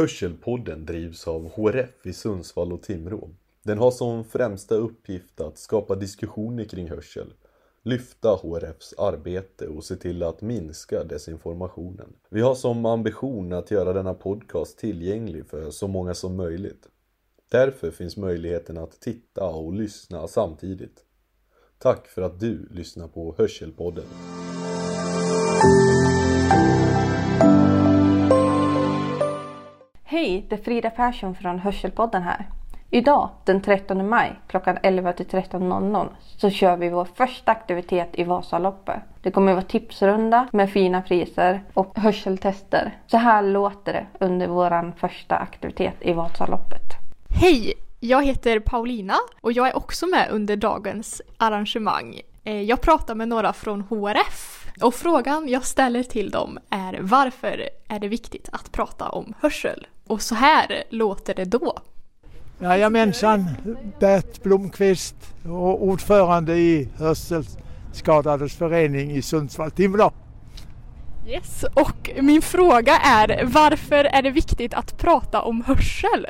Hörselpodden drivs av HRF i Sundsvall och Timrå. Den har som främsta uppgift att skapa diskussioner kring hörsel, lyfta HRFs arbete och se till att minska desinformationen. Vi har som ambition att göra denna podcast tillgänglig för så många som möjligt. Därför finns möjligheten att titta och lyssna samtidigt. Tack för att du lyssnar på Hörselpodden. Hej, det är Frida Persson från Hörselpodden här. Idag, den 13 maj, klockan 11 till 13.00 så kör vi vår första aktivitet i Vasaloppet. Det kommer att vara tipsrunda med fina priser och hörseltester. Så här låter det under vår första aktivitet i Vasaloppet. Hej! Jag heter Paulina och jag är också med under dagens arrangemang. Eh, jag pratar med några från HRF och frågan jag ställer till dem är varför är det viktigt att prata om hörsel? Och så här låter det då. Jajamensan, Bert Blomqvist och ordförande i Hörselskadades förening i Sundsvall-Timrå. Yes, och min fråga är varför är det viktigt att prata om hörsel?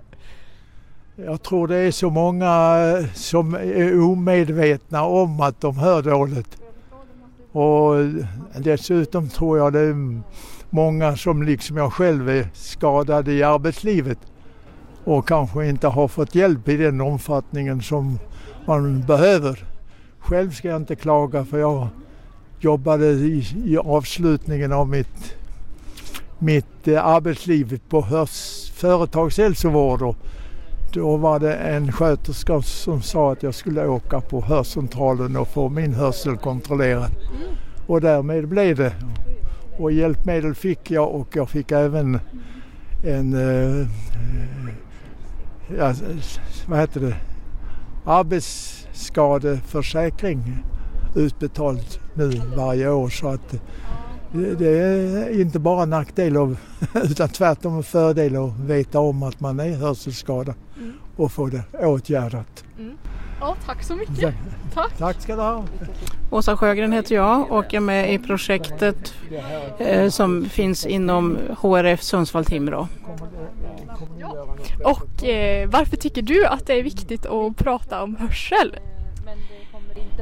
Jag tror det är så många eh, som är omedvetna om att de hör dåligt. Och dessutom tror jag det är många som liksom jag själv är skadade i arbetslivet och kanske inte har fått hjälp i den omfattningen som man behöver. Själv ska jag inte klaga för jag jobbade i, i avslutningen av mitt, mitt eh, arbetsliv på företagshälsovård och då var det en sköterska som sa att jag skulle åka på hörcentralen och få min hörsel kontrollerad. Och därmed blev det. Och hjälpmedel fick jag och jag fick även en eh, ja, vad heter det, arbetsskadeförsäkring utbetalt nu varje år. Så att det, är inte bara nackdel av, utan tvärtom en fördel att veta om att man är hörselskadad och få det åtgärdat. Ja, tack så mycket. Tack. Tack ska du ha. Åsa Sjögren heter jag och är med i projektet eh, som finns inom HRF Sundsvall-Timrå. Och eh, varför tycker du att det är viktigt att prata om hörsel?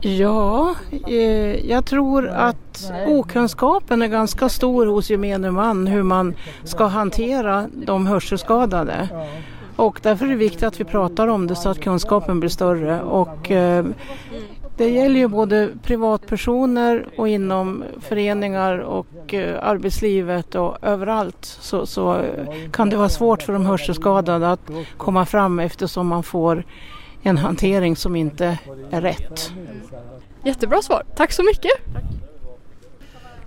Ja, eh, jag tror att okunskapen är ganska stor hos gemene man hur man ska hantera de hörselskadade. Och därför är det viktigt att vi pratar om det så att kunskapen blir större. Och, eh, det gäller ju både privatpersoner och inom föreningar och eh, arbetslivet och överallt så, så eh, kan det vara svårt för de hörselskadade att komma fram eftersom man får en hantering som inte är rätt. Jättebra svar. Tack så mycket.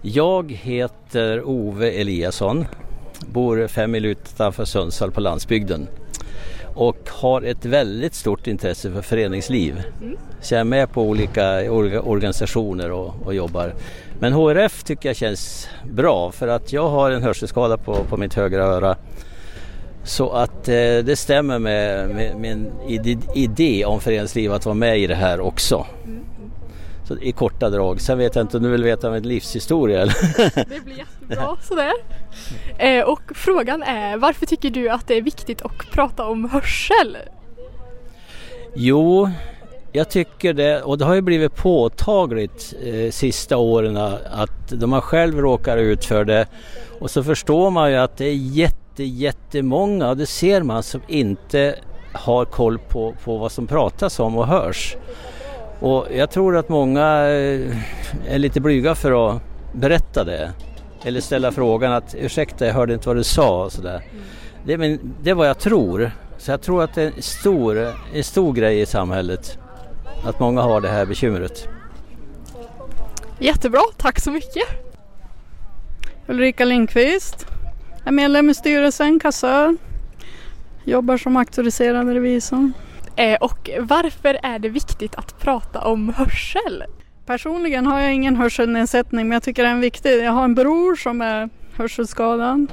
Jag heter Ove Eliasson, bor fem mil utanför Sundsvall på landsbygden och har ett väldigt stort intresse för föreningsliv. Så jag är med på olika orga- organisationer och, och jobbar. Men HRF tycker jag känns bra för att jag har en hörselskada på, på mitt högra öra. Så att eh, det stämmer med, med min idé om föreningsliv att vara med i det här också. Så i korta drag. Sen vet jag inte om du vill veta min livshistoria eller? Det blir jättebra sådär. Eh, och frågan är varför tycker du att det är viktigt att prata om hörsel? Jo, jag tycker det och det har ju blivit påtagligt eh, sista åren att de man själv råkar ut för det och så förstår man ju att det är jätte, jättemånga och det ser man som inte har koll på, på vad som pratas om och hörs. Och jag tror att många eh, är lite blyga för att berätta det. Eller ställa frågan att ursäkta jag hörde inte vad du sa och sådär. Det är, min, det är vad jag tror. Så jag tror att det är en stor, en stor grej i samhället. Att många har det här bekymret. Jättebra, tack så mycket. Ulrika Lindqvist. Är medlem i styrelsen, kassör. Jobbar som auktoriserad revisor. Eh, och varför är det viktigt att prata om hörsel? Personligen har jag ingen hörselnedsättning men jag tycker det är viktig. Jag har en bror som är hörselskadad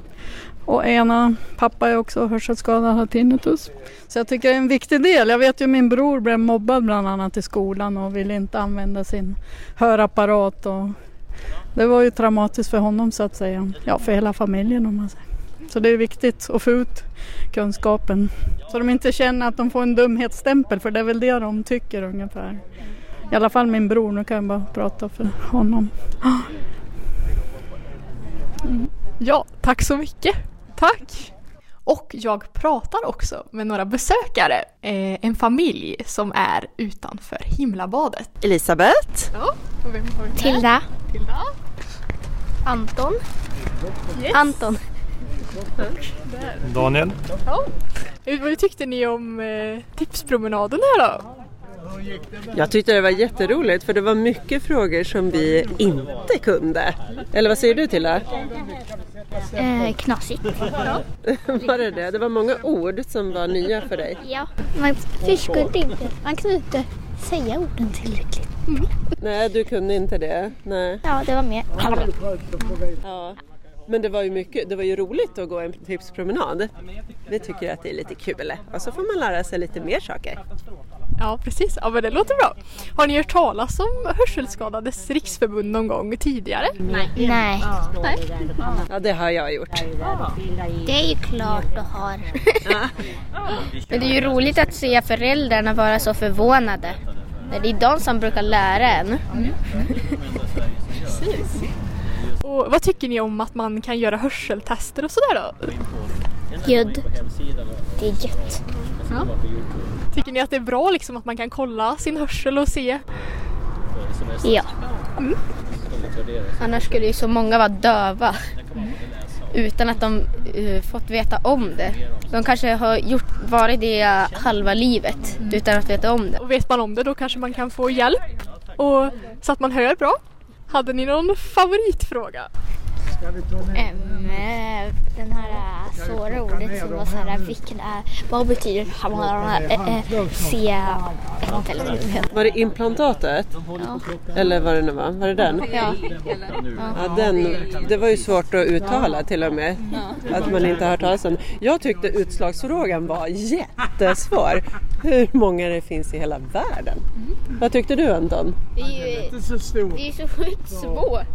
och ena pappa är också hörselskadad har tinnitus. Så jag tycker det är en viktig del. Jag vet ju min bror blev mobbad bland annat i skolan och ville inte använda sin hörapparat. Och det var ju traumatiskt för honom så att säga. Ja, för hela familjen om man säger. Så det är viktigt att få ut kunskapen. Så de inte känner att de får en dumhetsstämpel för det är väl det de tycker ungefär. I alla fall min bror, nu kan jag bara prata för honom. Ja, tack så mycket. Tack! Och jag pratar också med några besökare, eh, en familj som är utanför himlabadet. Elisabeth. Ja, och vem har vi? Tilda. Tilda. Anton. Yes. Anton. Daniel. Ja. Vad tyckte ni om eh, tipspromenaden här då? Jag tyckte det var jätteroligt för det var mycket frågor som vi inte kunde. Eller vad säger du till det? Eh, knasigt. Var det det? Det var många ord som var nya för dig. Ja, man förstod inte. Man kunde inte säga orden tillräckligt. Nej, du kunde inte det. Nej. Ja, det var mer. Ja. Men det var ju mycket, det var ju roligt att gå en tipspromenad. Vi tycker att det är lite kul och så får man lära sig lite mer saker. Ja, precis. Ja, men det låter bra. Har ni hört talas om Hörselskadades riksförbund någon gång tidigare? Nej. Nej. Ja, det har jag gjort. Det är ju klart du har. Men det är ju roligt att se föräldrarna vara så förvånade. Det är de som brukar lära en. Och vad tycker ni om att man kan göra hörseltester och sådär då? Ljud. Det är gött. Tycker ni att det är bra liksom att man kan kolla sin hörsel och se? Ja. Annars skulle ju så många vara döva. Utan att de eh, fått veta om det. De kanske har gjort, varit det halva livet utan att veta om det. Och vet man om det då kanske man kan få hjälp och, så att man hör bra. Hade ni någon favoritfråga? Eh, den här eh, svåra ordet som var så här, vilken är, vad betyder äh, äh, heller vad. Var det implantatet? Ja. Eller vad det nu var? Var det den? Ja. Ja, den, det var ju svårt att uttala till och med. Att man inte har hört talas om. Jag tyckte utslagsfrågan var jättesvår. Hur många det finns i hela världen. Vad tyckte du Anton? Det är ju det är så sjukt svårt.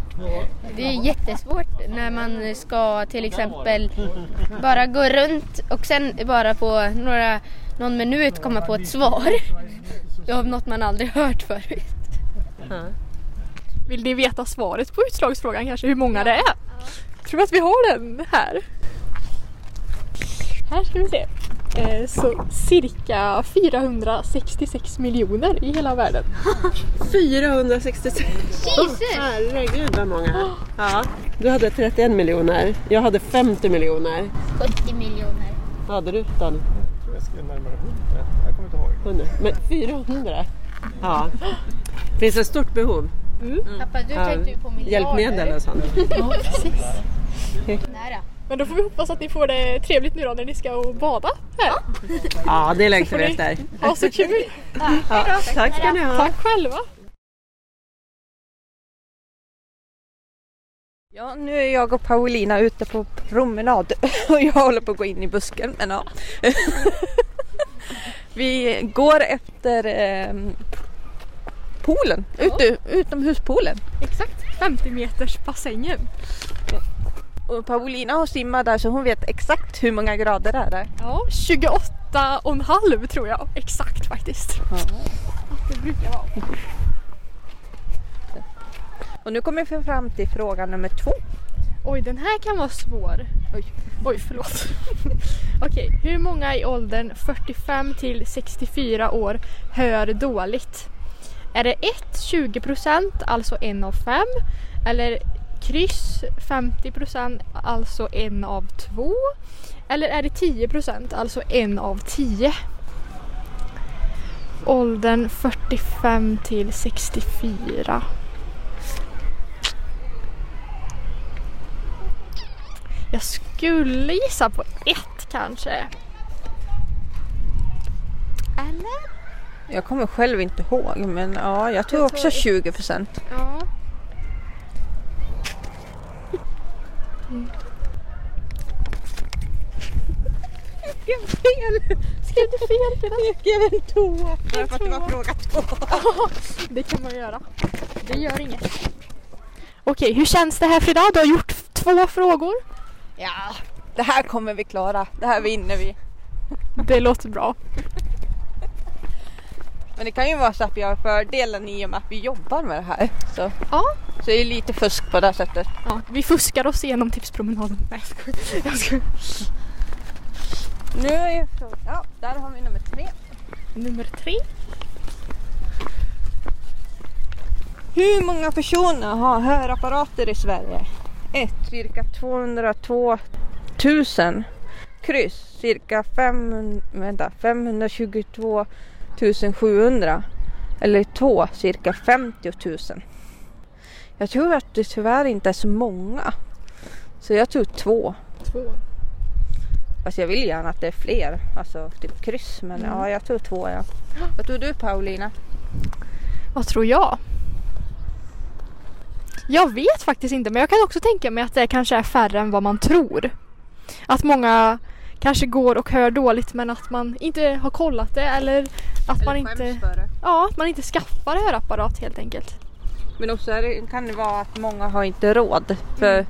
Det är jättesvårt när man ska till exempel bara gå runt och sen bara på några, någon minut komma på ett svar. Av något man aldrig hört förut. Vill ni veta svaret på utslagsfrågan kanske? Hur många det är? Tror att vi har den här. Här ska vi se. Eh, så cirka 466 miljoner i hela världen. 466! Jesus! Herregud vad många! Ja, du hade 31 miljoner. Jag hade 50 miljoner. 70 miljoner. Vad hade du Dan? Jag skrev närmare 100. Jag kommer inte ihåg. 100. Men 400? Ja. Finns ett stort behov. Pappa, du Ja. tänkte ju på miljarder. Hjälpmedel och sånt. Ja, precis. Men då får vi hoppas att ni får det trevligt nu då när ni ska och bada här. Ja, det längtar vi efter. Ha så kul! Ja, tack ska ni ha. Tack själva! Ja, nu är jag och Paulina ute på promenad och jag håller på att gå in i busken. Men ja. Vi går efter eh, poolen, ute, utomhuspoolen. Exakt 50 meters bassängen. Och Paulina har simmat där så hon vet exakt hur många grader det är. Ja, 28 och en halv tror jag. Exakt faktiskt. Att det brukar vara. Och nu kommer vi fram till fråga nummer två. Oj, den här kan vara svår. Oj, Oj förlåt. Okej, hur många i åldern 45 till 64 år hör dåligt? Är det 1 20% alltså en av fem? Eller kryss 50% alltså en av två? Eller är det 10% alltså en av tio? Åldern 45 till 64. Jag skulle gissa på ett kanske. Eller? Jag kommer själv inte ihåg men ja, jag tror Jag också tror- 20 procent. Ja. Skrev fel! Skrev du fel Frida? Jag skrev en tvåa. Bara för att det var fråga två. Det kan man göra. Det gör inget. Okej, hur känns det här Frida? Du har gjort två frågor. Ja, Det här kommer vi klara. Det här vinner vi. Det låter bra. Men det kan ju vara så att vi har fördelen i och med att vi jobbar med det här. Så, Ja. så det är lite fusk på det sättet. Ja, vi fuskar oss igenom tipspromenaden. Nej, jag skojar. jag. Nu är ju frågan, ja där har vi nummer tre. Nummer tre. Hur många personer har hörapparater i Sverige? 1. Cirka 202 000. Kryss. Cirka 500, vänta, 522 700. Eller 2. Cirka 50 000. Jag tror att det tyvärr inte är så många. Så jag tror 2. Två. Fast jag vill gärna att det är fler. Alltså typ kryss. Men Mm. ja, jag tror 2 ja. Vad tror du Paulina? Vad tror jag? Jag vet faktiskt inte men jag kan också tänka mig att det kanske är färre än vad man tror. Att många kanske går och hör dåligt men att man inte har kollat det eller att man inte, för det. ja, att man inte skaffar hörapparat helt enkelt. Men också är det, kan det vara att många har inte råd. För Mm.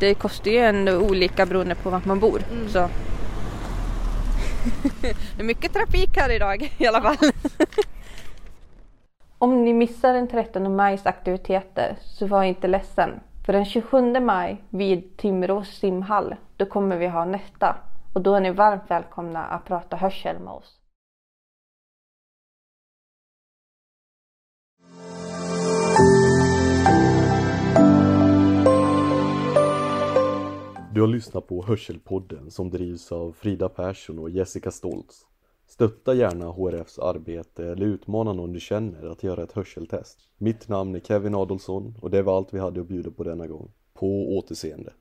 det kostar ju ändå olika beroende på vart man bor. Mm. Så. det är mycket trafik här idag i alla fall. Om ni missar den 13 majs aktiviteter så var inte ledsen. För den 27 maj vid Timrå simhall då kommer vi ha nästa. Och då är ni varmt välkomna att prata hörsel med oss. Du har lyssnat på Hörselpodden som drivs av Frida Persson och Jessica Stoltz. Stötta gärna HRFs arbete eller utmana någon du känner att göra ett hörseltest. Mitt namn är Kevin Adolfsson och det var allt vi hade att bjuda på denna gång. På återseende.